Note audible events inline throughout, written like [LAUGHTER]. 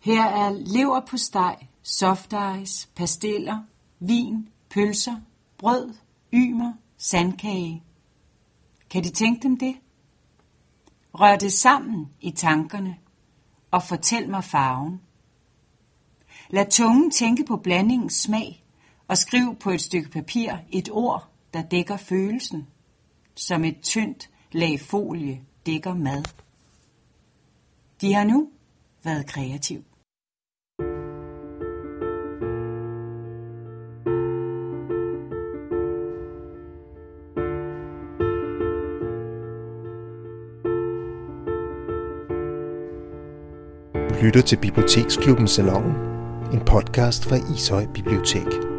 Her er lever på steg, soft ice, pasteller, vin, pølser, brød, ymer, sandkage. Kan de tænke dem det? Rør det sammen i tankerne og fortæl mig farven. Lad tungen tænke på blandingens smag og skriv på et stykke papir et ord, der dækker følelsen, som et tyndt lag folie dækker mad. De har nu været kreativ. Lytter til Biblioteksklubben Salongen, en podcast fra Ishøj Bibliotek.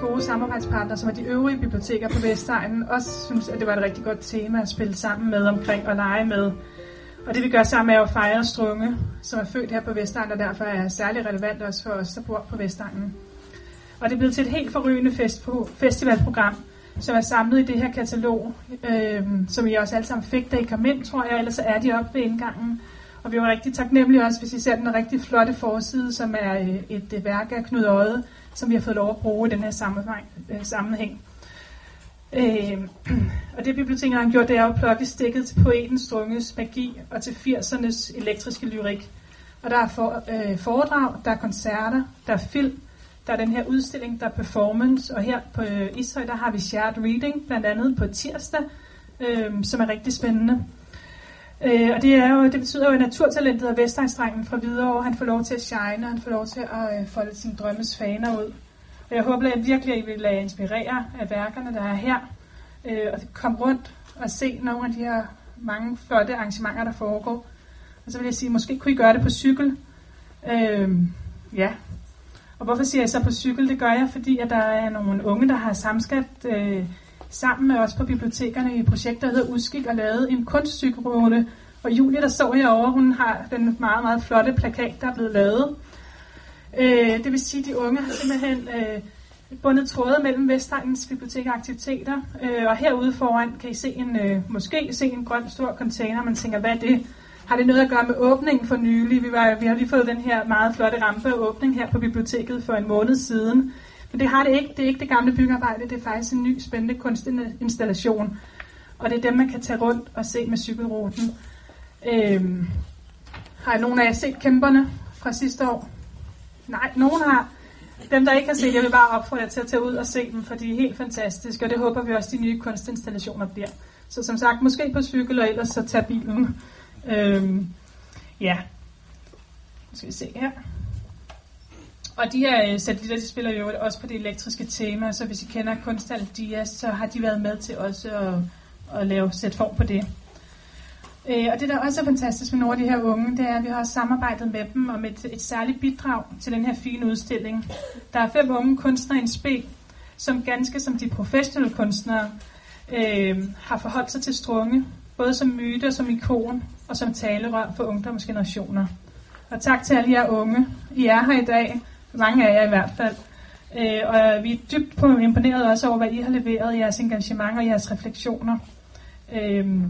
Gode samarbejdspartnere, som er de øvrige biblioteker på Vestegnen, også synes, at det var et rigtig godt tema at spille sammen med omkring og lege med. Og det vi gør sammen er at fejre Strunge, som er født her på Vestegnen, og derfor er særlig relevant også for os, der bor på Vestegnen. Og det er blevet til et helt forrygende fest på, festivalprogram, som er samlet i det her katalog, øh, som I også alle sammen fik, da I kom ind, tror jeg, ellers er de oppe ved indgangen. Og vi var rigtig taknemmelige også, hvis I ser den rigtig flotte forside, som er øh, et, et værk af Knud Øde, som vi har fået lov at bruge i den her sammenhæng. Øh, sammenhæng. Øhm, [CLEARS THROAT] og det biblioteket har gjort, det er at plukke stikket til poetens drunges magi og til 80'ernes elektriske lyrik. Og der er for, øh, foredrag, der er koncerter, der er film, der er den her udstilling, der er performance, og her på øh, Ishøj, der har vi shared reading, blandt andet på tirsdag, øh, som er rigtig spændende. Øh, og det, er jo, det betyder jo, at naturtalentet af Vestegnsdrengen fra Hvidovre, han får lov til at shine, og han får lov til at øh, folde sin drømmes faner ud. Og jeg håber at virkelig, at I vil lade inspirere af værkerne, der er her, øh, og komme rundt og se nogle af de her mange flotte arrangementer, der foregår. Og så vil jeg sige, måske kunne I gøre det på cykel. Øh, ja. Og hvorfor siger jeg så på cykel? Det gør jeg, fordi at der er nogle unge, der har samskat øh, sammen med os på bibliotekerne i et projekt, der hedder Udskik, og lavet en kunstcykelrute. Og Julie, der står herovre, hun har den meget, meget flotte plakat, der er blevet lavet. Øh, det vil sige, at de unge har simpelthen øh, bundet tråde mellem Vestegnens bibliotek og aktiviteter. Øh, og herude foran kan I se en, øh, måske se en grøn stor container, man tænker, hvad er det? Har det noget at gøre med åbningen for nylig? Vi, var, vi har lige fået den her meget flotte rampe åbning her på biblioteket for en måned siden. Men det har det ikke. Det er ikke det gamle byggearbejde. Det er faktisk en ny spændende kunstinstallation. Og det er dem, man kan tage rundt og se med cykelruten. Øhm, har nogen af jer set kæmperne fra sidste år? Nej, nogen har. Dem, der ikke har set, jeg vil bare opfordre jer til at tage ud og se dem, for de er helt fantastiske, og det håber vi også, de nye kunstinstallationer bliver. Så som sagt, måske på cykel, og ellers så tag bilen. Øhm, ja. Nu skal vi se her. Og de her øh, satellitter, de spiller jo også på det elektriske tema, så hvis I kender kunsthal Dias, så har de været med til også at, at lave, sætte form på det. Øh, og det, der også er fantastisk med nogle af de her unge, det er, at vi har samarbejdet med dem om et, et særligt bidrag til den her fine udstilling. Der er fem unge kunstnere i en spil, som ganske som de professionelle kunstnere øh, har forholdt sig til strunge, både som myte, som ikon og som talerør for ungdomsgenerationer. Og tak til alle jer unge. I er her i dag, mange af jer i hvert fald. Øh, og vi er dybt imponeret også over, hvad I har leveret, jeres engagement og jeres refleksioner. Øh,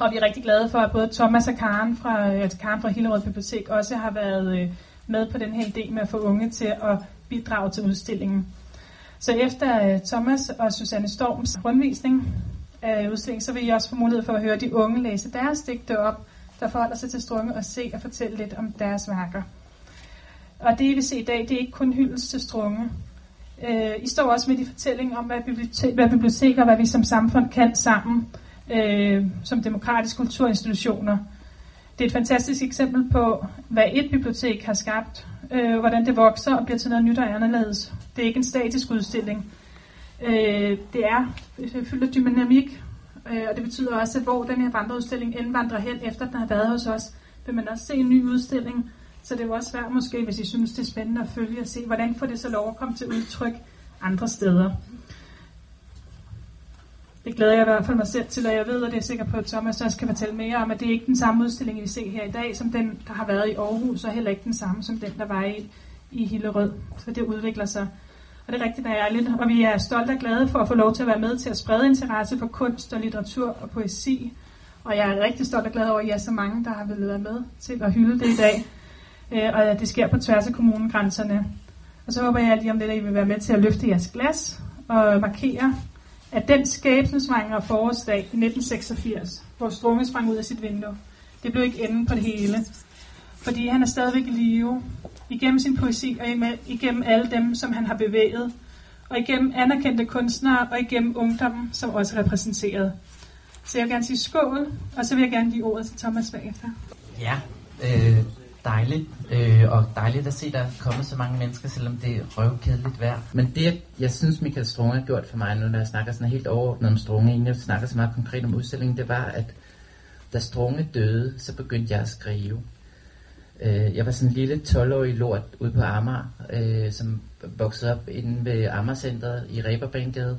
og vi er rigtig glade for, at både Thomas og Karen fra, altså Karen fra Hillerød Bibliotek også har været øh, med på den her idé med at få unge til at bidrage til udstillingen. Så efter øh, Thomas og Susanne Storms rundvisning af udstillingen, så vil I også få mulighed for at høre de unge læse deres digte op, der forholder sig til strunge og se og fortælle lidt om deres værker. Og det, I vil se i dag, det er ikke kun hyldest til strunge. Øh, I står også med de fortællinger om, hvad, bibliotek, hvad biblioteker, hvad vi som samfund kan sammen, øh, som demokratiske kulturinstitutioner. Det er et fantastisk eksempel på, hvad et bibliotek har skabt, øh, hvordan det vokser og bliver til noget nyt og anderledes. Det er ikke en statisk udstilling. Øh, det er øh, fyldt af dynamik, øh, og det betyder også, at hvor den her vandreudstilling indvandrer hen, efter den har været hos os, vil man også se en ny udstilling, så det er jo også svært måske, hvis I synes, det er spændende at følge og se, hvordan får det så lov at komme til udtryk andre steder. det glæder jeg i hvert fald mig selv til, og jeg ved, og det er sikkert på, at Thomas også kan fortælle mere om, at det er ikke den samme udstilling, vi ser her i dag, som den, der har været i Aarhus, og heller ikke den samme som den, der var i, i Hillerød. Så det udvikler sig. Og det er rigtig dejligt, og vi er stolte og glade for at få lov til at være med til at sprede interesse for kunst og litteratur og poesi. Og jeg er rigtig stolt og glad over, at I er så mange, der har ville være med til at hylde det i dag. Øh, og det sker på tværs af kommunegrænserne. Og så håber jeg lige om lidt, at I vil være med til at løfte jeres glas og markere, at den skæbnesvangre forårsdag i 1986, hvor Strunge sprang ud af sit vindue, det blev ikke enden på det hele. Fordi han er stadigvæk i live, igennem sin poesi og igennem alle dem, som han har bevæget, og igennem anerkendte kunstnere og igennem ungdommen, som også er repræsenteret. Så jeg vil gerne sige skål, og så vil jeg gerne give ordet til Thomas bagefter. Ja, øh, dejligt, øh, og dejligt at se, at der er kommet så mange mennesker, selvom det er røvkedeligt vejr. Men det, jeg synes, Michael Strunge har gjort for mig, nu når jeg snakker sådan helt overordnet om Strunge, inden jeg snakker så meget konkret om udstillingen, det var, at da Strunge døde, så begyndte jeg at skrive. Øh, jeg var sådan en lille 12-årig lort ude på Amager, øh, som voksede op inde ved Amagercenteret i Reberbanegade.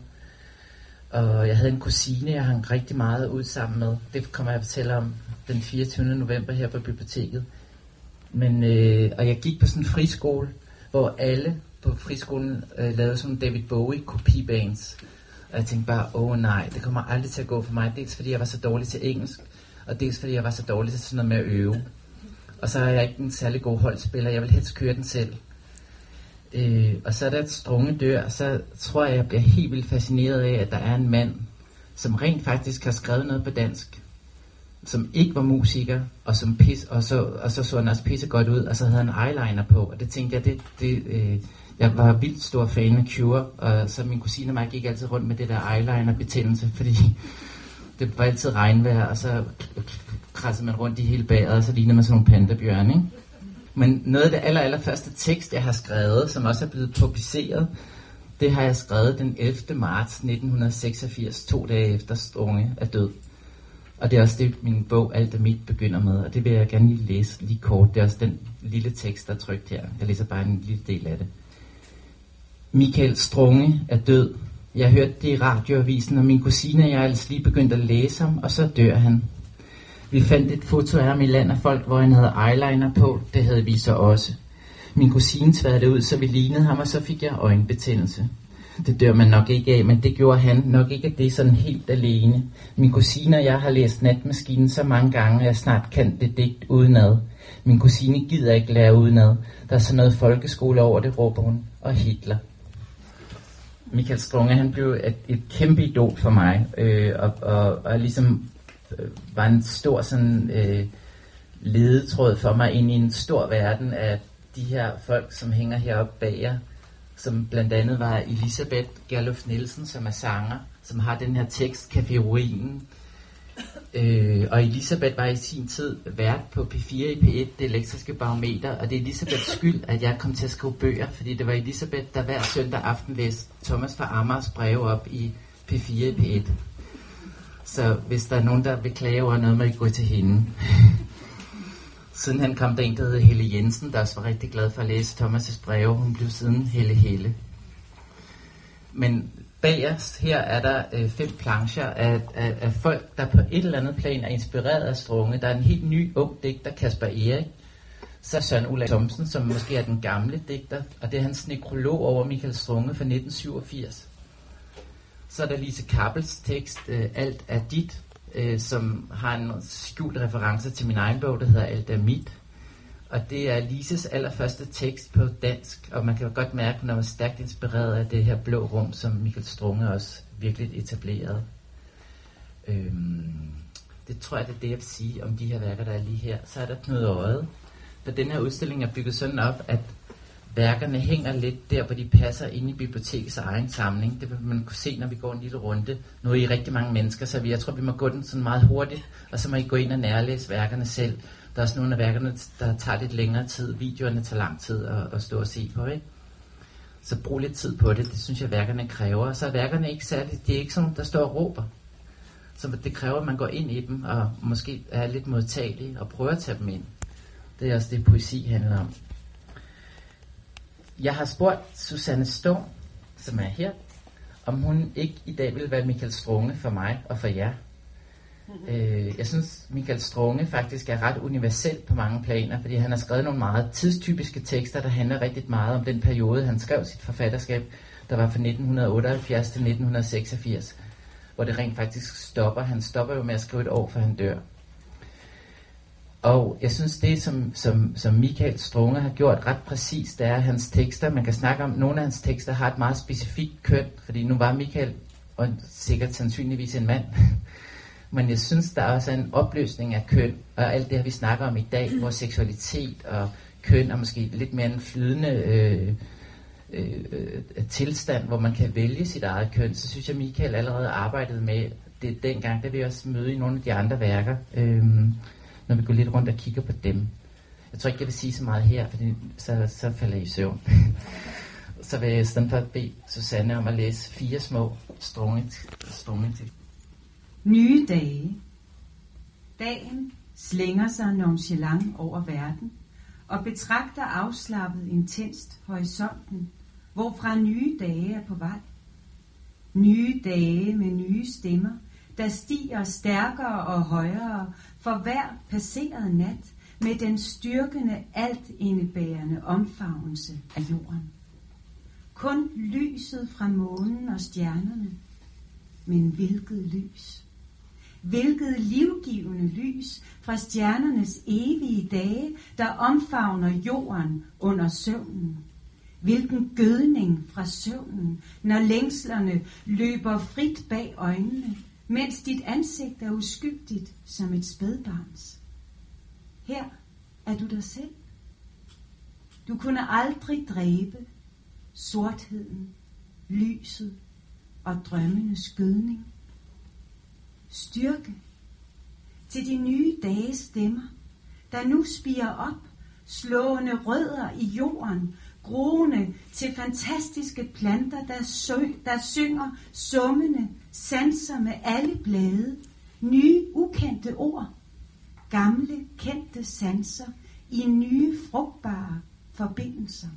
Og jeg havde en kusine, jeg hang rigtig meget ud sammen med. Det kommer jeg at fortælle om den 24. november her på biblioteket. Men, øh, og jeg gik på sådan en friskole, hvor alle på friskolen øh, lavede sådan David Bowie kopibands. Og jeg tænkte bare, åh oh, nej, det kommer aldrig til at gå for mig. Dels fordi jeg var så dårlig til engelsk, og dels fordi jeg var så dårlig til sådan noget med at øve. Og så er jeg ikke en særlig god holdspiller, jeg vil helst køre den selv. Øh, og så er der et strunge dør, så tror jeg, jeg bliver helt vildt fascineret af, at der er en mand, som rent faktisk har skrevet noget på dansk, som ikke var musiker, og, som pis, og, så, og så så han også pisse godt ud, og så havde han eyeliner på, og det tænkte jeg, det, det, øh, jeg var vildt stor fan af Cure, og så min kusine og mig gik altid rundt med det der eyeliner-betændelse, fordi det var altid regnvejr, og så krassede man rundt i hele bæret, og så lignede man sådan nogle pandabjørn, ikke? Men noget af det aller, aller første tekst, jeg har skrevet, som også er blevet publiceret, det har jeg skrevet den 11. marts 1986, to dage efter Strunge er død. Og det er også det, min bog Alt er mit begynder med, og det vil jeg gerne lige læse lige kort. Det er også den lille tekst, der er trykt her. Jeg læser bare en lille del af det. Michael Strunge er død. Jeg hørte det i radioavisen, og min kusine og jeg er altså lige begyndt at læse ham, og så dør han. Vi fandt et foto af ham i land af folk, hvor han havde eyeliner på. Det havde vi så også. Min kusine tværede det ud, så vi lignede ham, og så fik jeg øjenbetændelse. Det dør man nok ikke af, men det gjorde han nok ikke af det sådan helt alene. Min kusine og jeg har læst Natmaskinen så mange gange, at jeg snart kan det digt udenad. Min kusine gider ikke lære udenad. Der er sådan noget folkeskole over det, råber hun. Og Hitler. Michael Strunge, han blev et, et kæmpe idol for mig, øh, og, og, og ligesom øh, var en stor sådan øh, ledetråd for mig ind i en stor verden af de her folk, som hænger heroppe bag jer, som blandt andet var Elisabeth Gerluf Nielsen, som er sanger, som har den her tekst, Café Ruinen. Øh, og Elisabeth var i sin tid vært på P4 i P1, det elektriske barometer, og det er Elisabeths skyld, at jeg kom til at skrive bøger, fordi det var Elisabeth, der hver søndag aften læste Thomas fra Amars breve op i P4 i P1. Så hvis der er nogen, der vil klage over noget, må I gå til hende. Siden han kom der en, der hed Helle Jensen, der også var rigtig glad for at læse Thomas' breve. Hun blev siden Helle Helle. Men bagerst her er der øh, fem plancher af, af, af folk, der på et eller andet plan er inspireret af Strunge. Der er en helt ny ung digter, Kasper Erik. Så er Søren Ulla Thomsen, som måske er den gamle digter, og det er hans nekrolog over Michael Strunge fra 1987. Så er der Lise Kappels tekst, øh, Alt er dit, øh, som har en skjult reference til min egen bog, der hedder Alt er mit. Og det er Lises allerførste tekst på dansk, og man kan godt mærke, at man er stærkt inspireret af det her blå rum, som Michael Strunge også virkelig etablerede. Øhm, det tror jeg, det er det, jeg vil sige om de her værker, der er lige her. Så er der Knud Øjet. For den her udstilling er bygget sådan op, at værkerne hænger lidt der, hvor de passer ind i bibliotekets egen samling. Det vil man kunne se, når vi går en lille runde. Nu er I rigtig mange mennesker, så vi, jeg tror, vi må gå den sådan meget hurtigt, og så må I gå ind og nærlæse værkerne selv. Der er også nogle af værkerne, der tager lidt længere tid. Videoerne tager lang tid at, at stå og se på, ikke? Så brug lidt tid på det. Det synes jeg, værkerne kræver. Så er værkerne ikke særligt, det er ikke sådan, der står og råber. Så det kræver, at man går ind i dem, og måske er lidt modtagelig, og prøver at tage dem ind. Det er også det, poesi handler om. Jeg har spurgt Susanne Storm, som er her, om hun ikke i dag vil være Michael Strunge for mig og for jer. Øh, jeg synes, Michael Strunge faktisk er ret universel på mange planer, fordi han har skrevet nogle meget tidstypiske tekster, der handler rigtig meget om den periode, han skrev sit forfatterskab, der var fra 1978 til 1986, hvor det rent faktisk stopper. Han stopper jo med at skrive et år, før han dør. Og jeg synes, det som, som, som Michael Strunge har gjort ret præcist, det er hans tekster. Man kan snakke om, at nogle af hans tekster har et meget specifikt køn, fordi nu var Michael og sikkert sandsynligvis en mand. [LAUGHS] Men jeg synes, der er en opløsning af køn, og alt det her, vi snakker om i dag, hvor seksualitet og køn er måske lidt mere en flydende øh, øh, øh tilstand, hvor man kan vælge sit eget køn, så synes jeg, Michael allerede arbejdede med det dengang, det vi også møde i nogle af de andre værker. Øh, når vi går lidt rundt og kigger på dem. Jeg tror ikke, jeg vil sige så meget her, for så, så falder I i søvn. [LAUGHS] så vil jeg i stedet for at bede Susanne om at læse fire små strunge, strunge til. Nye dage. Dagen slænger sig nonchalant over verden og betragter afslappet intenst horisonten, hvorfra nye dage er på vej. Nye dage med nye stemmer, der stiger stærkere og højere for hver passeret nat med den styrkende, alt indebærende omfavnelse af jorden. Kun lyset fra månen og stjernerne, men hvilket lys. Hvilket livgivende lys fra stjernernes evige dage, der omfavner jorden under søvnen. Hvilken gødning fra søvnen, når længslerne løber frit bag øjnene, mens dit ansigt er uskyldigt som et spædbarns. Her er du dig selv. Du kunne aldrig dræbe sortheden, lyset og drømmenes gødning. Styrke til de nye dages stemmer, der nu spiger op, slående rødder i jorden, groende til fantastiske planter, der, sø, der synger summende sanser med alle blade, nye ukendte ord, gamle kendte sanser i nye frugtbare forbindelser.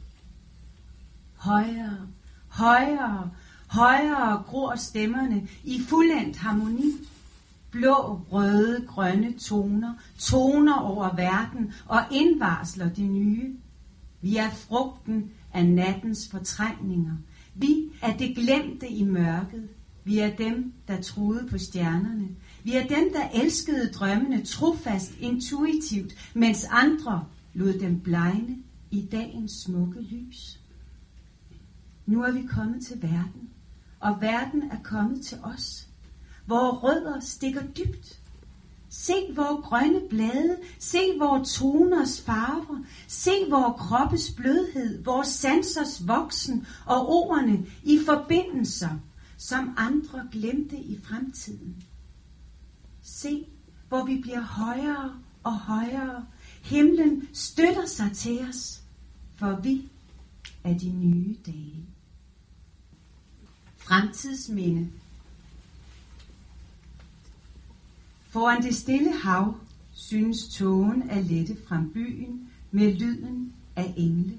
Højere, højere, højere gror stemmerne i fuldendt harmoni. Blå, røde, grønne toner, toner over verden og indvarsler det nye. Vi er frugten af nattens fortrængninger. Vi er det glemte i mørket. Vi er dem, der troede på stjernerne. Vi er dem, der elskede drømmene trofast, intuitivt, mens andre lod dem blegne i dagens smukke lys. Nu er vi kommet til verden, og verden er kommet til os. Vore rødder stikker dybt. Se vores grønne blade, se vores toners farver, se vores kroppes blødhed, vores sansers voksen og ordene i forbindelser – som andre glemte i fremtiden. Se, hvor vi bliver højere og højere. Himlen støtter sig til os, for vi er de nye dage. Fremtidsminde. Foran det stille hav synes tågen at lette fra byen med lyden af engle.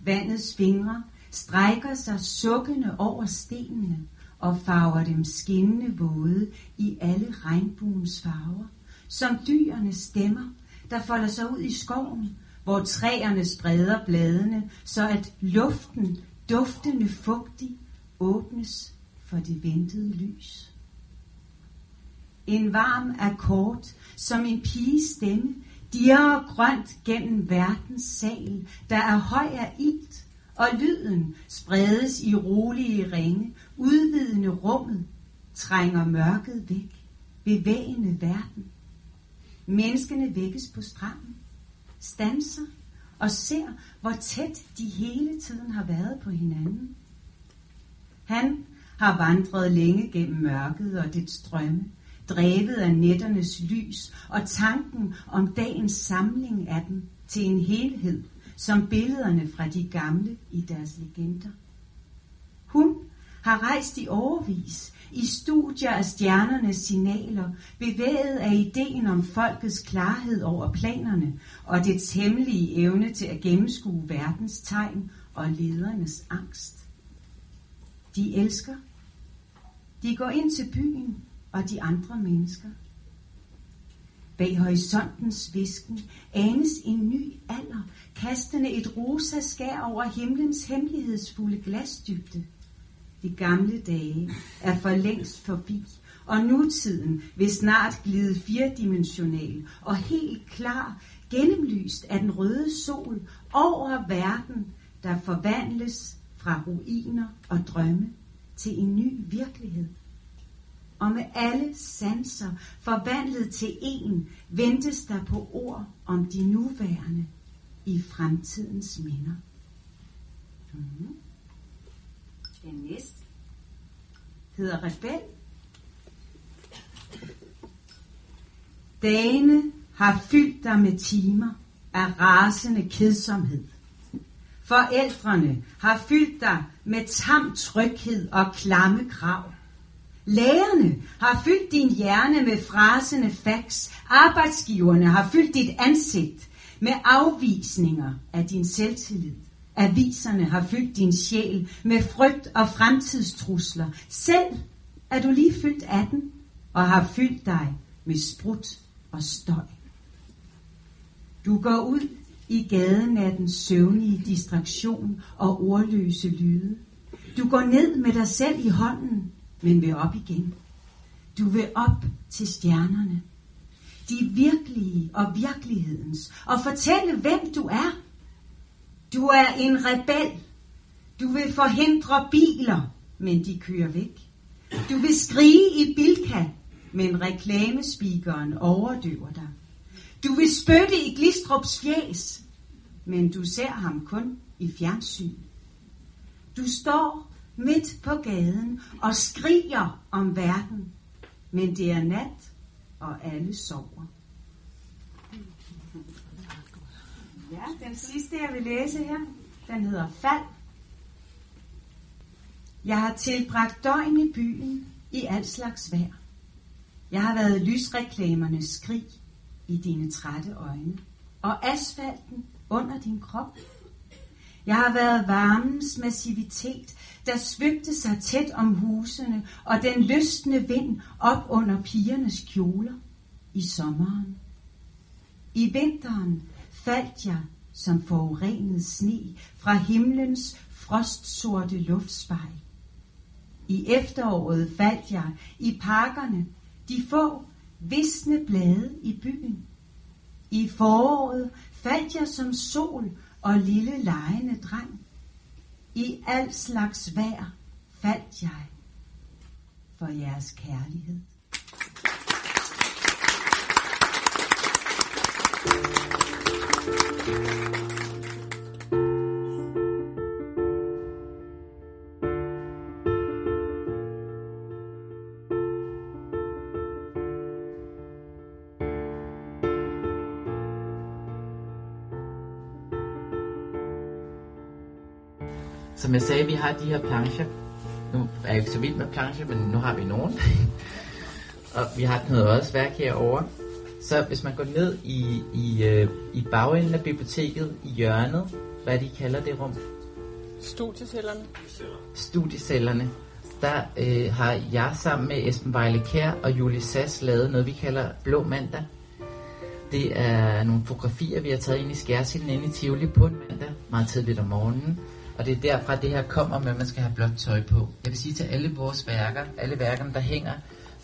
Vandets fingre strækker sig sukkende over stenene og farver dem skinnende våde i alle regnbuens farver, som dyrenes stemmer, der folder sig ud i skoven, hvor træerne spreder bladene, så at luften, duftende fugtig, åbnes for det ventede lys. En varm akkord, som en piges stemme, dirrer grønt gennem verdens sal, der er høj af ilt, og lyden spredes i rolige ringe, udvidende rummet, trænger mørket væk, bevægende verden. Menneskene vækkes på stranden, stanser og ser, hvor tæt de hele tiden har været på hinanden. Han har vandret længe gennem mørket og dets strømme, drevet af nætternes lys og tanken om dagens samling af dem til en helhed som billederne fra de gamle i deres legender. Hun har rejst i overvis i studier af stjernernes signaler, bevæget af ideen om folkets klarhed over planerne og dets hemmelige evne til at gennemskue verdens tegn og ledernes angst. De elsker. De går ind til byen og de andre mennesker. Bag horisontens visken anes en ny alder, kastende et rosa skær over himlens hemmelighedsfulde glasdybde. De gamle dage er for længst forbi, og nutiden vil snart glide firedimensional og helt klar, gennemlyst af den røde sol over verden, der forvandles fra ruiner og drømme til en ny virkelighed. Og med alle sanser forvandlet til en, ventes der på ord om de nuværende i fremtidens minder. Mm-hmm. Den næste hedder Rebel. Dagene har fyldt dig med timer af rasende kedsomhed. Forældrene har fyldt dig med tam tryghed og klamme krav. Lærerne har fyldt din hjerne med frasende facts. Arbejdsgiverne har fyldt dit ansigt med afvisninger af din selvtillid. Aviserne har fyldt din sjæl med frygt og fremtidstrusler. Selv er du lige fyldt 18 og har fyldt dig med sprut og støj. Du går ud i gaden af den søvnige distraktion og ordløse lyde. Du går ned med dig selv i hånden, men vil op igen. Du vil op til stjernerne. De virkelige og virkelighedens. Og fortælle, hvem du er. Du er en rebel. Du vil forhindre biler, men de kører væk. Du vil skrige i Bilka, men reklamespeakeren overdøver dig. Du vil spytte i Glistrups fjæs, men du ser ham kun i fjernsyn. Du står midt på gaden og skriger om verden, men det er nat, og alle sover. Ja, den sidste, jeg vil læse her, den hedder Fald. Jeg har tilbragt døgn i byen i al slags vejr. Jeg har været lysreklamernes skrig i dine trætte øjne, og asfalten under din krop. Jeg har været varmens massivitet, der svøbte sig tæt om husene, og den lystende vind op under pigernes kjoler i sommeren. I vinteren faldt jeg som forurenet sne fra himlens frostsorte luftspejl. I efteråret faldt jeg i parkerne, de få visne blade i byen. I foråret faldt jeg som sol og lille lejende dreng. I al slags vejr faldt jeg for jeres kærlighed. Som jeg sagde, vi har de her plancher. Nu er jeg ikke så vild med plancher, men nu har vi nogen. [LAUGHS] og vi har noget også værk herovre. Så hvis man går ned i, i, øh, i bagenden af biblioteket, i hjørnet, hvad de kalder det rum? Studiecellerne. Studiecellerne. Der øh, har jeg sammen med Esben Vejle Kær og Julie Sass lavet noget, vi kalder Blå Mandag. Det er nogle fotografier, vi har taget ind i skærsilden inde i Tivoli på en mandag, meget tidligt om morgenen. Og det er derfra, det her kommer med, at man skal have blåt tøj på. Jeg vil sige til alle vores værker, alle værkerne, der hænger,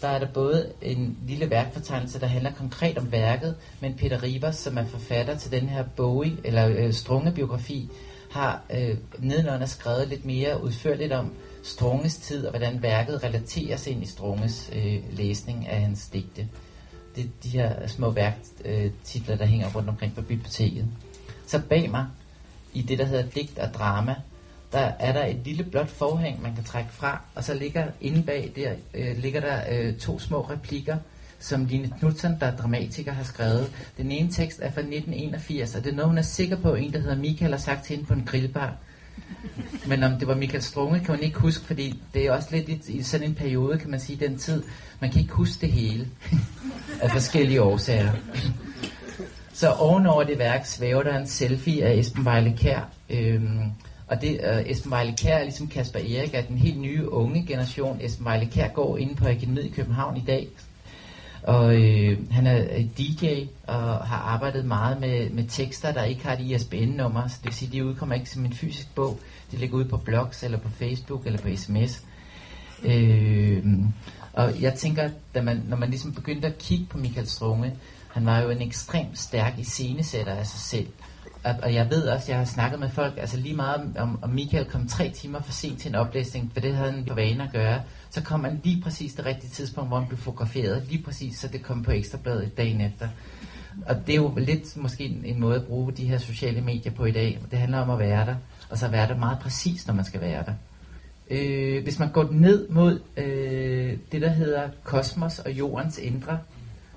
der er der både en lille værkfortegnelse, der handler konkret om værket, men Peter Rivers, som er forfatter til den her Bowie, eller øh, Strunge-biografi, har øh, nedenunder skrevet lidt mere udførligt om Strunges tid, og hvordan værket relaterer sig ind i Strunges øh, læsning af hans digte. Det er de her små værktitler, der hænger rundt omkring på biblioteket. Så bag mig, i det, der hedder digt og drama, der er der et lille blåt forhæng, man kan trække fra, og så ligger inde bag der, øh, ligger der øh, to små replikker, som Line Knudsen, der er dramatiker, har skrevet. Den ene tekst er fra 1981, og det er noget, hun er sikker på, en, der hedder Michael, har sagt til hende på en grillbar. Men om det var Michael Strunge, kan man ikke huske, fordi det er også lidt i, i sådan en periode, kan man sige, den tid. Man kan ikke huske det hele af forskellige årsager. Så ovenover det værk svæver der en selfie af Esben Vejle Kær, øhm, Og det, uh, Esben Vejle Kær, ligesom Kasper Erik, er den helt nye unge generation. Esben Vejle Kær går inde på Akademiet i København i dag, og øh, han er øh, DJ og har arbejdet meget med, med tekster, der ikke har et ISBN-nummer. Så det vil sige, de udkommer ikke som en fysisk bog. De ligger ude på blogs, eller på Facebook, eller på sms. Øh, og jeg tænker, da man, når man ligesom begyndte at kigge på Michael Strunge, han var jo en ekstremt stærk iscenesætter af sig selv. Og, og jeg ved også, jeg har snakket med folk, altså lige meget om, om Michael kom tre timer for sent til en oplæsning, for det havde han på vane at gøre, så kom han lige præcis det rigtige tidspunkt, hvor han blev fotograferet, lige præcis, så det kom på Ekstrabladet dagen efter. Og det er jo lidt måske en, en måde at bruge de her sociale medier på i dag. Det handler om at være der, og så være der meget præcis, når man skal være der. Øh, hvis man går ned mod øh, det, der hedder kosmos og jordens indre,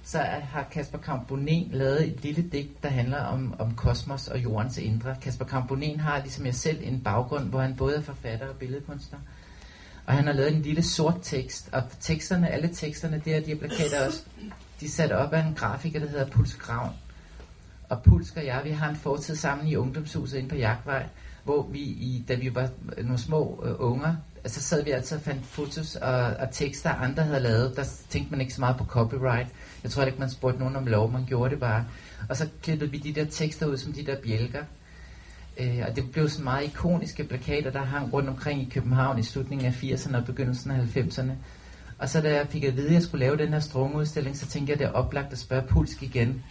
så har Kasper Kamponen lavet et lille digt, der handler om, om kosmos og jordens indre. Kasper Kamponen har ligesom jeg selv en baggrund, hvor han både er forfatter og billedkunstner. Og han har lavet en lille sort tekst, og teksterne, alle teksterne der, de her plakater også, de er sat op af en grafiker, der hedder Puls Gravn. Og Puls og jeg, vi har en fortid sammen i ungdomshuset inde på Jagtvej, hvor vi, i, da vi var nogle små øh, unger, så sad vi altid og fandt fotos og, og tekster, andre havde lavet. Der tænkte man ikke så meget på copyright. Jeg tror ikke, man spurgte nogen om lov, man gjorde det bare. Og så klippede vi de der tekster ud som de der bjælker. Øh, og det blev sådan meget ikoniske plakater, der hang rundt omkring i København i slutningen af 80'erne og begyndelsen af 90'erne. Og så da jeg fik at vide, at jeg skulle lave den her strungudstilling, så tænkte jeg, at det er oplagt at spørge Pulsk igen.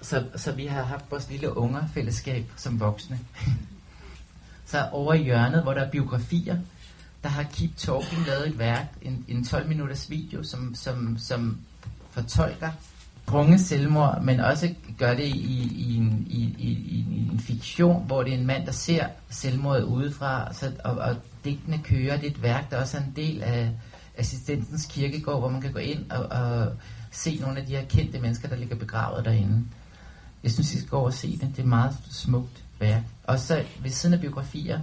Så, så vi har haft vores lille ungerfællesskab som voksne så over i hjørnet, hvor der er biografier, der har Keep Talking lavet et værk, en, en 12 minutters video, som, som, som fortolker unge selvmord, men også gør det i, i, en, i, i, i en fiktion, hvor det er en mand, der ser selvmordet udefra, så, og, og digtene kører. Det er et værk, der også er en del af assistentens kirkegård, hvor man kan gå ind og, og se nogle af de her kendte mennesker, der ligger begravet derinde. Jeg synes, I skal gå og se det. Det er meget smukt værk. Og så ved siden af biografier,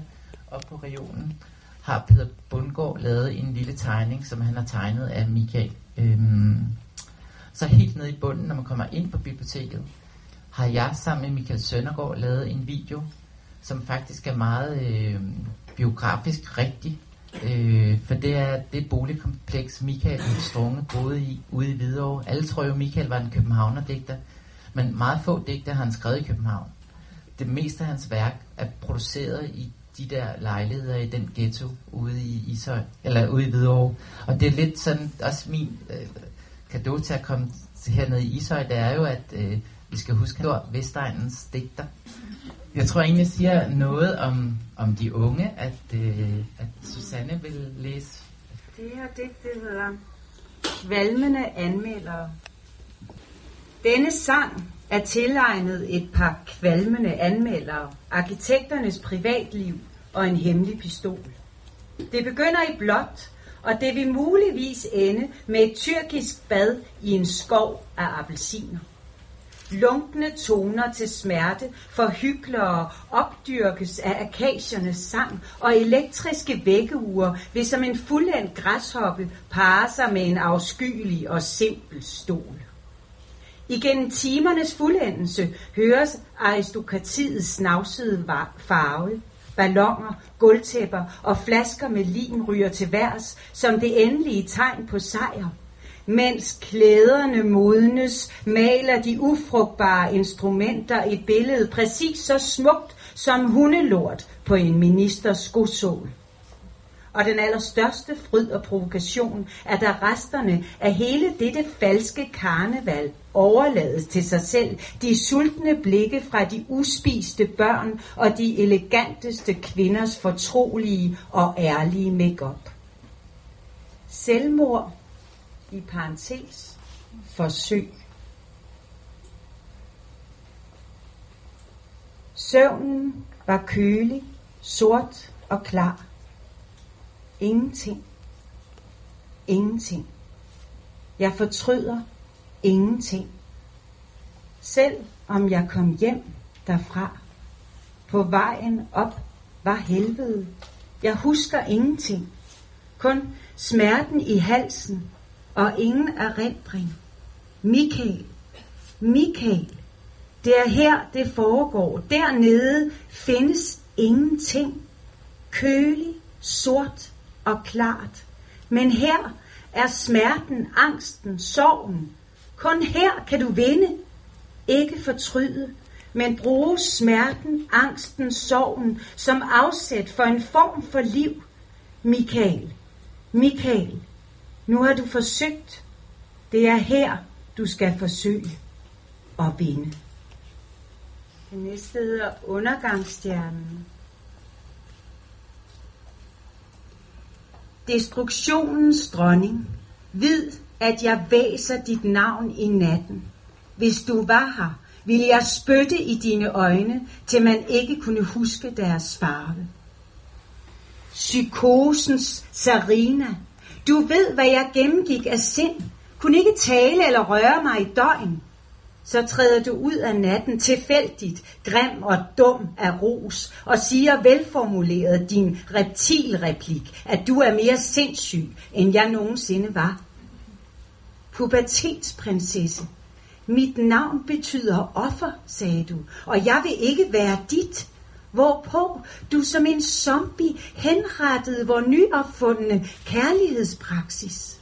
op på regionen, har Peter Bundgaard lavet en lille tegning, som han har tegnet af Michael. Øhm, så helt nede i bunden, når man kommer ind på biblioteket, har jeg sammen med Michael Søndergaard lavet en video, som faktisk er meget øh, biografisk rigtig. Øh, for det er det boligkompleks, Michael Strunge boede i ude i Hvidovre. Alle tror jo, Michael var en københavner-digter, men meget få digter har han skrevet i København. Det meste af hans værk er produceret i de der lejligheder i den ghetto ude i Ishøj, eller ude i Hvidovre. Og det er lidt sådan, også min øh, til at komme hernede i Ishøj, det er jo, at øh, vi skal huske at Vestegnens digter. Jeg tror egentlig, jeg siger noget om, om de unge, at, øh, at Susanne vil læse. Det her digt, det hedder Kvalmende anmeldere. Denne sang er tilegnet et par kvalmende anmeldere, arkitekternes privatliv og en hemmelig pistol. Det begynder i blåt, og det vil muligvis ende med et tyrkisk bad i en skov af appelsiner. Lunkne toner til smerte for hyklere opdyrkes af akaciernes sang, og elektriske vækkeuger vil som en fuldendt græshoppe parre sig med en afskyelig og simpel stol. Igennem timernes fuldendelse høres aristokratiets snavsede farve, ballonger, gulvtæpper og flasker med lin ryger til værs som det endelige tegn på sejr. Mens klæderne modnes, maler de ufrugtbare instrumenter et billede præcis så smukt som hundelort på en ministers skosål. Og den allerstørste fryd og provokation er da resterne af hele dette falske karneval overlades til sig selv. De sultne blikke fra de uspiste børn og de eleganteste kvinders fortrolige og ærlige makeup. Selvmord i parentes forsøg. Søvnen var kølig, sort og klar. Ingenting. Ingenting. Jeg fortryder ingenting. Selv om jeg kom hjem derfra. På vejen op var helvede. Jeg husker ingenting. Kun smerten i halsen og ingen erindring. Michael, Michael, det er her, det foregår. Dernede findes ingenting. Kølig, sort og klart. Men her er smerten, angsten, sorgen. Kun her kan du vinde. Ikke fortryde, men bruge smerten, angsten, sorgen som afsæt for en form for liv. Michael, Michael, nu har du forsøgt. Det er her, du skal forsøge at vinde. Den næste hedder Undergangsstjernen. Destruktionens dronning, vid, at jeg væser dit navn i natten. Hvis du var her, ville jeg spytte i dine øjne, til man ikke kunne huske deres farve. Psykosens Sarina, du ved, hvad jeg gennemgik af sind, kunne ikke tale eller røre mig i døgn. Så træder du ud af natten tilfældigt, grim og dum af ros, og siger velformuleret din reptilreplik, at du er mere sindssyg, end jeg nogensinde var. Pubertetsprinsesse, mit navn betyder offer, sagde du, og jeg vil ikke være dit. Hvorpå du som en zombie henrettede vor nyopfundne kærlighedspraksis.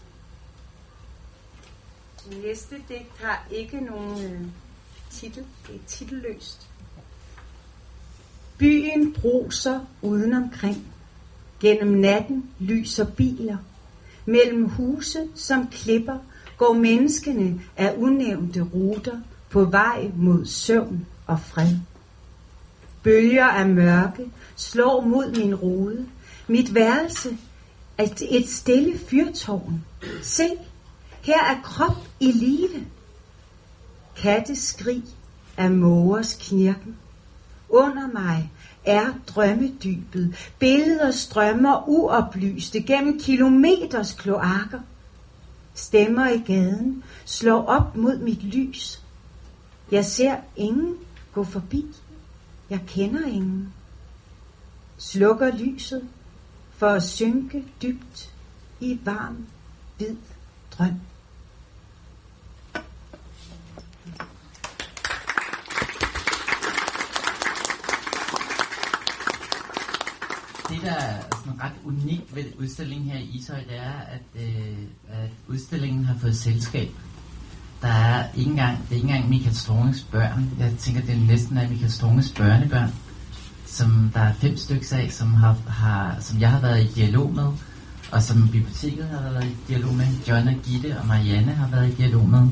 Næste digt har ikke nogen øh, titel. Det er titelløst. Byen bruser udenomkring. Gennem natten lyser biler. Mellem huse som klipper går menneskene af unævnte ruter på vej mod søvn og fred. Bølger af mørke slår mod min rode. Mit værelse er et stille fyrtårn. Se, her er krop i live. Katte skrig af mågers knirken. Under mig er drømmedybet. Billeder strømmer uoplyste gennem kilometers kloakker. Stemmer i gaden slår op mod mit lys. Jeg ser ingen gå forbi. Jeg kender ingen. Slukker lyset for at synke dybt i varm, hvid drøm. Det, der er sådan ret unikt ved udstillingen her i Ishøj, det er, at, øh, at udstillingen har fået selskab. Der er ikke engang, det er ikke engang Michael Strunges børn. Jeg tænker, det er næsten af Michael Strunges børnebørn, som der er fem stykker af, som, har, har, som jeg har været i dialog med, og som biblioteket har været i dialog med. John og Gitte og Marianne har været i dialog med.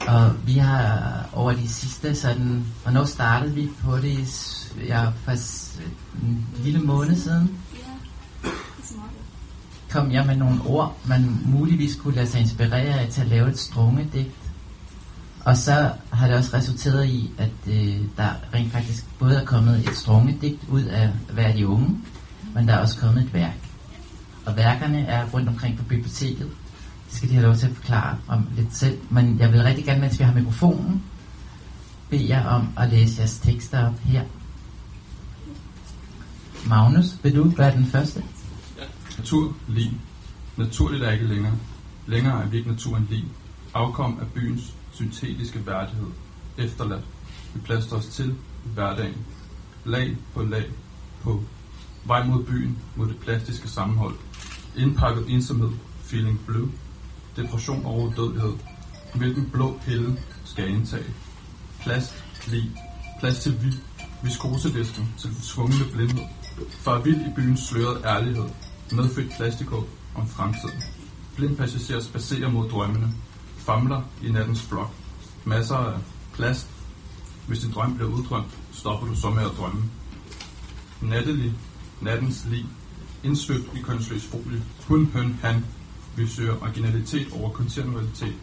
Og vi har over de sidste sådan, hvornår startede vi på det? Jeg først en lille måned siden. Kom jeg med nogle ord, man muligvis kunne lade sig inspirere af til at lave et strungedigt. Og så har det også resulteret i, at øh, der rent faktisk både er kommet et strungedigt ud af hver de unge, men der er også kommet et værk. Og værkerne er rundt omkring på biblioteket. Det skal de have lov til at forklare om lidt selv. Men jeg vil rigtig gerne, mens vi har mikrofonen, bede jer om at læse jeres tekster op her. Magnus, vil du være den første? Natur, lig. Naturligt er ikke længere. Længere er vi ikke naturen lig. Afkom af byens syntetiske værdighed. Efterladt. Vi plaster os til i hverdagen. Lag på lag på. Vej mod byen, mod det plastiske sammenhold. Indpakket ensomhed. Feeling blue. Depression over dødelighed. Hvilken blå pille skal jeg indtage? Plast, lig. Plads til vi. Viskosedisken til tvungne blindhed. Far vild i byens slørede ærlighed. Medfødt plastikåb om fremtiden. Blind passager spacerer mod drømmene. Famler i nattens flok. Masser af plast. Hvis din drøm bliver uddrømt, stopper du så med at drømme. Nattelig, nattens liv, Indsvøbt i kønsløs folie. Hun, høn, han. Vi søger originalitet over kontinuitet.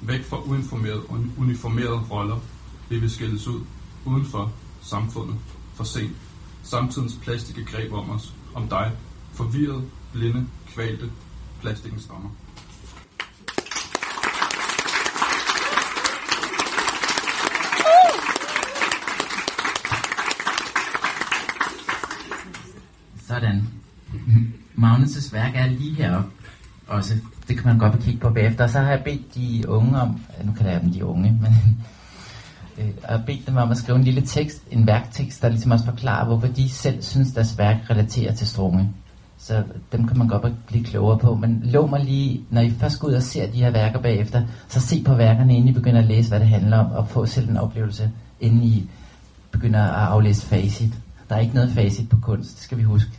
Væk fra uinformerede og uniformerede roller. Vi vil skilles ud. Uden for samfundet. For sent. Samtidens plastiske greb om os. Om dig. Forvirret, blinde, kvalte. Plastikken stammer. Sådan. Magnus' værk er lige heroppe også. Det kan man godt kigge på bagefter. Og så har jeg bedt de unge om, nu kan jeg dem de unge, men Øh, og bedt dem om at skrive en lille tekst, en værktekst, der ligesom også forklarer, hvorfor de selv synes, deres værk relaterer til Strunge. Så dem kan man godt blive klogere på. Men lov mig lige, når I først går ud og ser de her værker bagefter, så se på værkerne, inden I begynder at læse, hvad det handler om, og få selv en oplevelse, inden I begynder at aflæse facit. Der er ikke noget facit på kunst, det skal vi huske.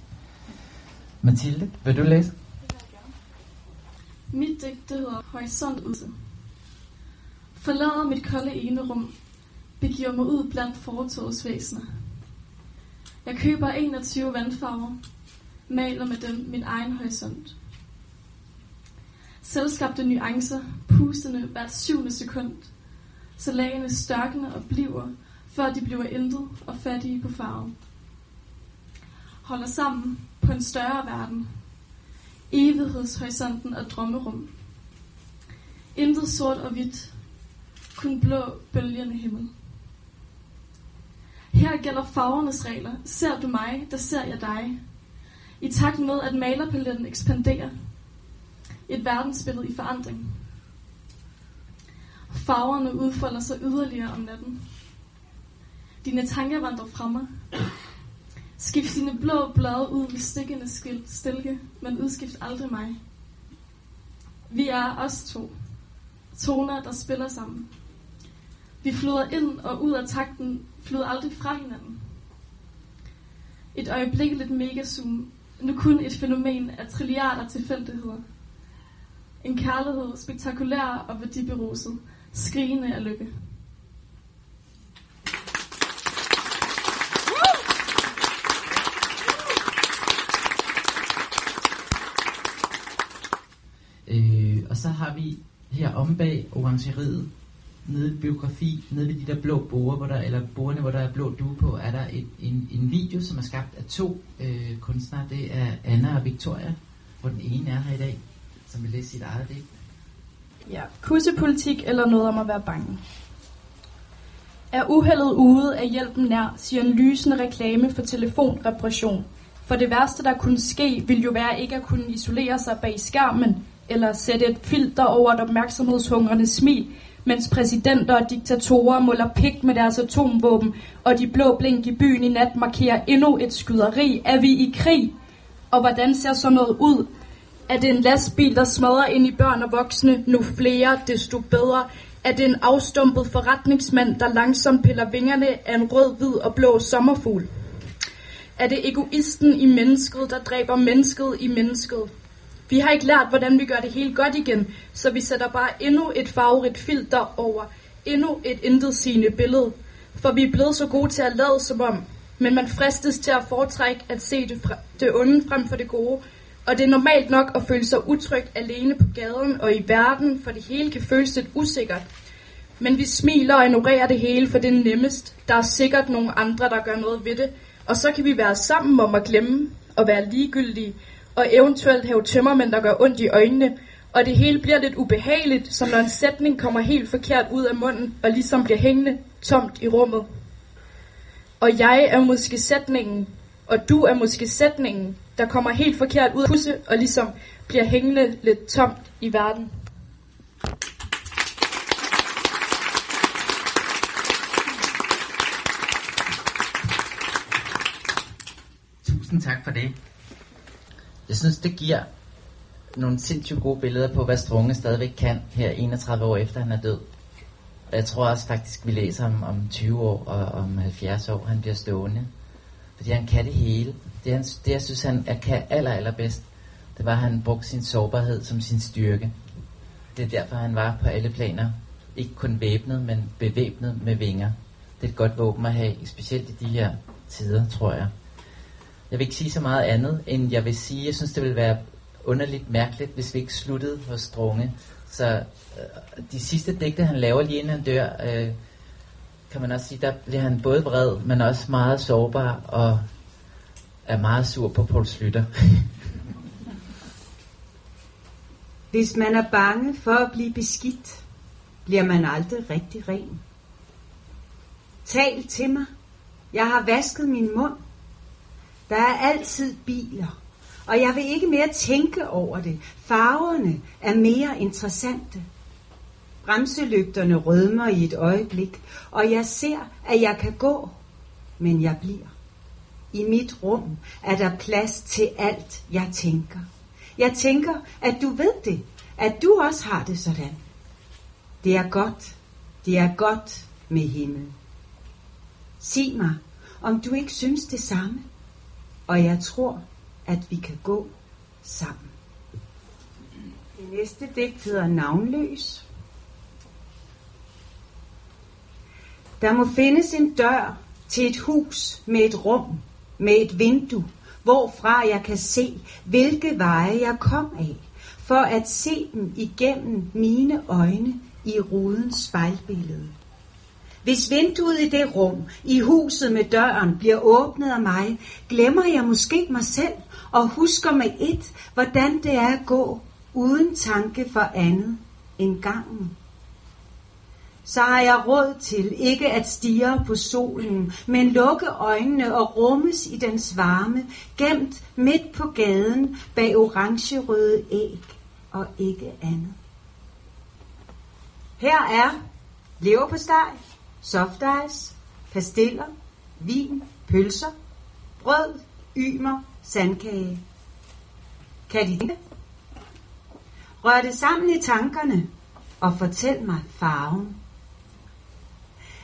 Mathilde, vil du læse? Mit digt, det hedder Horisontudse. Forlader mit kolde enerum, begiver mig ud blandt fortogets væsener. Jeg køber 21 vandfarver, maler med dem min egen horisont. Selskabte nuancer, pustende hvert syvende sekund, så lagene størkner og bliver, før de bliver intet og fattige på farven. Holder sammen på en større verden, evighedshorisonten og drømmerum. Intet sort og hvidt, kun blå bølgende himmel. Her gælder farvernes regler. Ser du mig, der ser jeg dig. I takt med, at malerpaletten ekspanderer. Et verdensbillede i forandring. Farverne udfolder sig yderligere om natten. Dine tanker vandrer fra mig. Skift dine blå blade ud med stikkende stilke, men udskift aldrig mig. Vi er os to. Toner, der spiller sammen. Vi flyder ind og ud af takten, flyder aldrig fra hinanden. Et øjeblikkeligt megazoom, nu kun et fænomen af trilliarder tilfældigheder. En kærlighed, spektakulær og værdiberuset, skrigende af lykke. Øh, og så har vi her om bag orangeriet nede i biografi, nede ved de der blå borer, hvor der, eller borerne, hvor der er blå due på, er der et, en, en video, som er skabt af to øh, kunstnere. Det er Anna og Victoria, hvor den ene er her i dag, som vil læse sit eget digt. Ja, kussepolitik eller noget om at være bange. Er uheldet ude af hjælpen nær, siger en lysende reklame for telefonreparation. For det værste, der kunne ske, vil jo være ikke at kunne isolere sig bag skærmen, eller sætte et filter over et opmærksomhedshungrende smil, mens præsidenter og diktatorer måler pik med deres atomvåben, og de blå blink i byen i nat markerer endnu et skyderi. Er vi i krig? Og hvordan ser så noget ud? Er det en lastbil, der smadrer ind i børn og voksne? Nu flere, desto bedre. Er det en afstumpet forretningsmand, der langsomt piller vingerne af en rød, hvid og blå sommerfugl? Er det egoisten i mennesket, der dræber mennesket i mennesket? Vi har ikke lært, hvordan vi gør det helt godt igen, så vi sætter bare endnu et farverigt filter over endnu et intetsigende billede. For vi er blevet så gode til at lade som om, men man fristes til at foretrække at se det, fra, det onde frem for det gode. Og det er normalt nok at føle sig utrygt alene på gaden og i verden, for det hele kan føles lidt usikkert. Men vi smiler og ignorerer det hele, for det er nemmest. Der er sikkert nogle andre, der gør noget ved det. Og så kan vi være sammen om at glemme og være ligegyldige, og eventuelt have tømmermænd, der gør ondt i øjnene, og det hele bliver lidt ubehageligt, som når en sætning kommer helt forkert ud af munden, og ligesom bliver hængende tomt i rummet. Og jeg er måske sætningen, og du er måske sætningen, der kommer helt forkert ud af pusse og ligesom bliver hængende lidt tomt i verden. Tusind tak for det. Jeg synes, det giver nogle sindssygt gode billeder på, hvad Strunge stadigvæk kan her 31 år efter han er død. Og jeg tror også faktisk, vi læser om, om 20 år og om 70 år, han bliver stående. Fordi han kan det hele. Det, han, det jeg synes, han er, kan aller, allerbedst, det var, at han brugte sin sårbarhed som sin styrke. Det er derfor, han var på alle planer. Ikke kun væbnet, men bevæbnet med vinger. Det er et godt våben at have, specielt i de her tider, tror jeg. Jeg vil ikke sige så meget andet, end jeg vil sige, jeg synes, det vil være underligt mærkeligt, hvis vi ikke sluttede hos Strunge. Så øh, de sidste digte, han laver lige inden han dør, øh, kan man også sige, der bliver han både vred, men også meget sårbar og er meget sur på Paul Slytter. [LAUGHS] Hvis man er bange for at blive beskidt, bliver man aldrig rigtig ren. Tal til mig. Jeg har vasket min mund. Der er altid biler. Og jeg vil ikke mere tænke over det. Farverne er mere interessante. Bremselygterne rødmer i et øjeblik, og jeg ser, at jeg kan gå, men jeg bliver. I mit rum er der plads til alt, jeg tænker. Jeg tænker, at du ved det, at du også har det sådan. Det er godt, det er godt med himmel. Sig mig, om du ikke synes det samme, og jeg tror, at vi kan gå sammen. Det næste digt hedder Navnløs. Der må findes en dør til et hus med et rum, med et vindue, hvorfra jeg kan se, hvilke veje jeg kom af, for at se dem igennem mine øjne i rudens spejlbillede. Hvis vinduet i det rum, i huset med døren, bliver åbnet af mig, glemmer jeg måske mig selv og husker med et, hvordan det er at gå uden tanke for andet end gangen. Så har jeg råd til ikke at stige på solen, men lukke øjnene og rummes i dens varme, gemt midt på gaden bag orangerøde æg og ikke andet. Her er leverpostej, soft ice, pastiller, vin, pølser, brød, ymer, sandkage. Kan de det? Rør det sammen i tankerne og fortæl mig farven.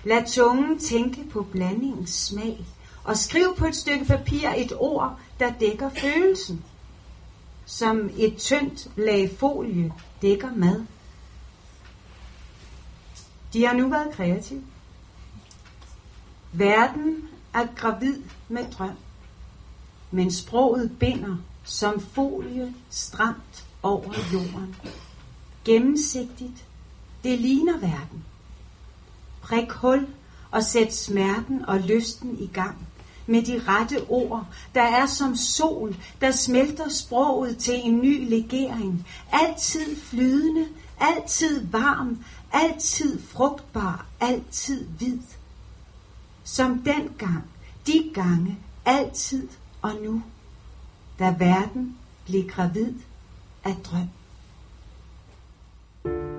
Lad tungen tænke på blandingens smag og skriv på et stykke papir et ord, der dækker følelsen. Som et tyndt lag folie dækker mad. De har nu været kreative. Verden er gravid med drøm, men sproget binder som folie stramt over jorden. Gennemsigtigt, det ligner verden. Prik hul og sæt smerten og lysten i gang med de rette ord, der er som sol, der smelter sproget til en ny legering. Altid flydende, altid varm, altid frugtbar, altid hvid som dengang, de gange, altid og nu, da verden blev gravid af drøm. thank you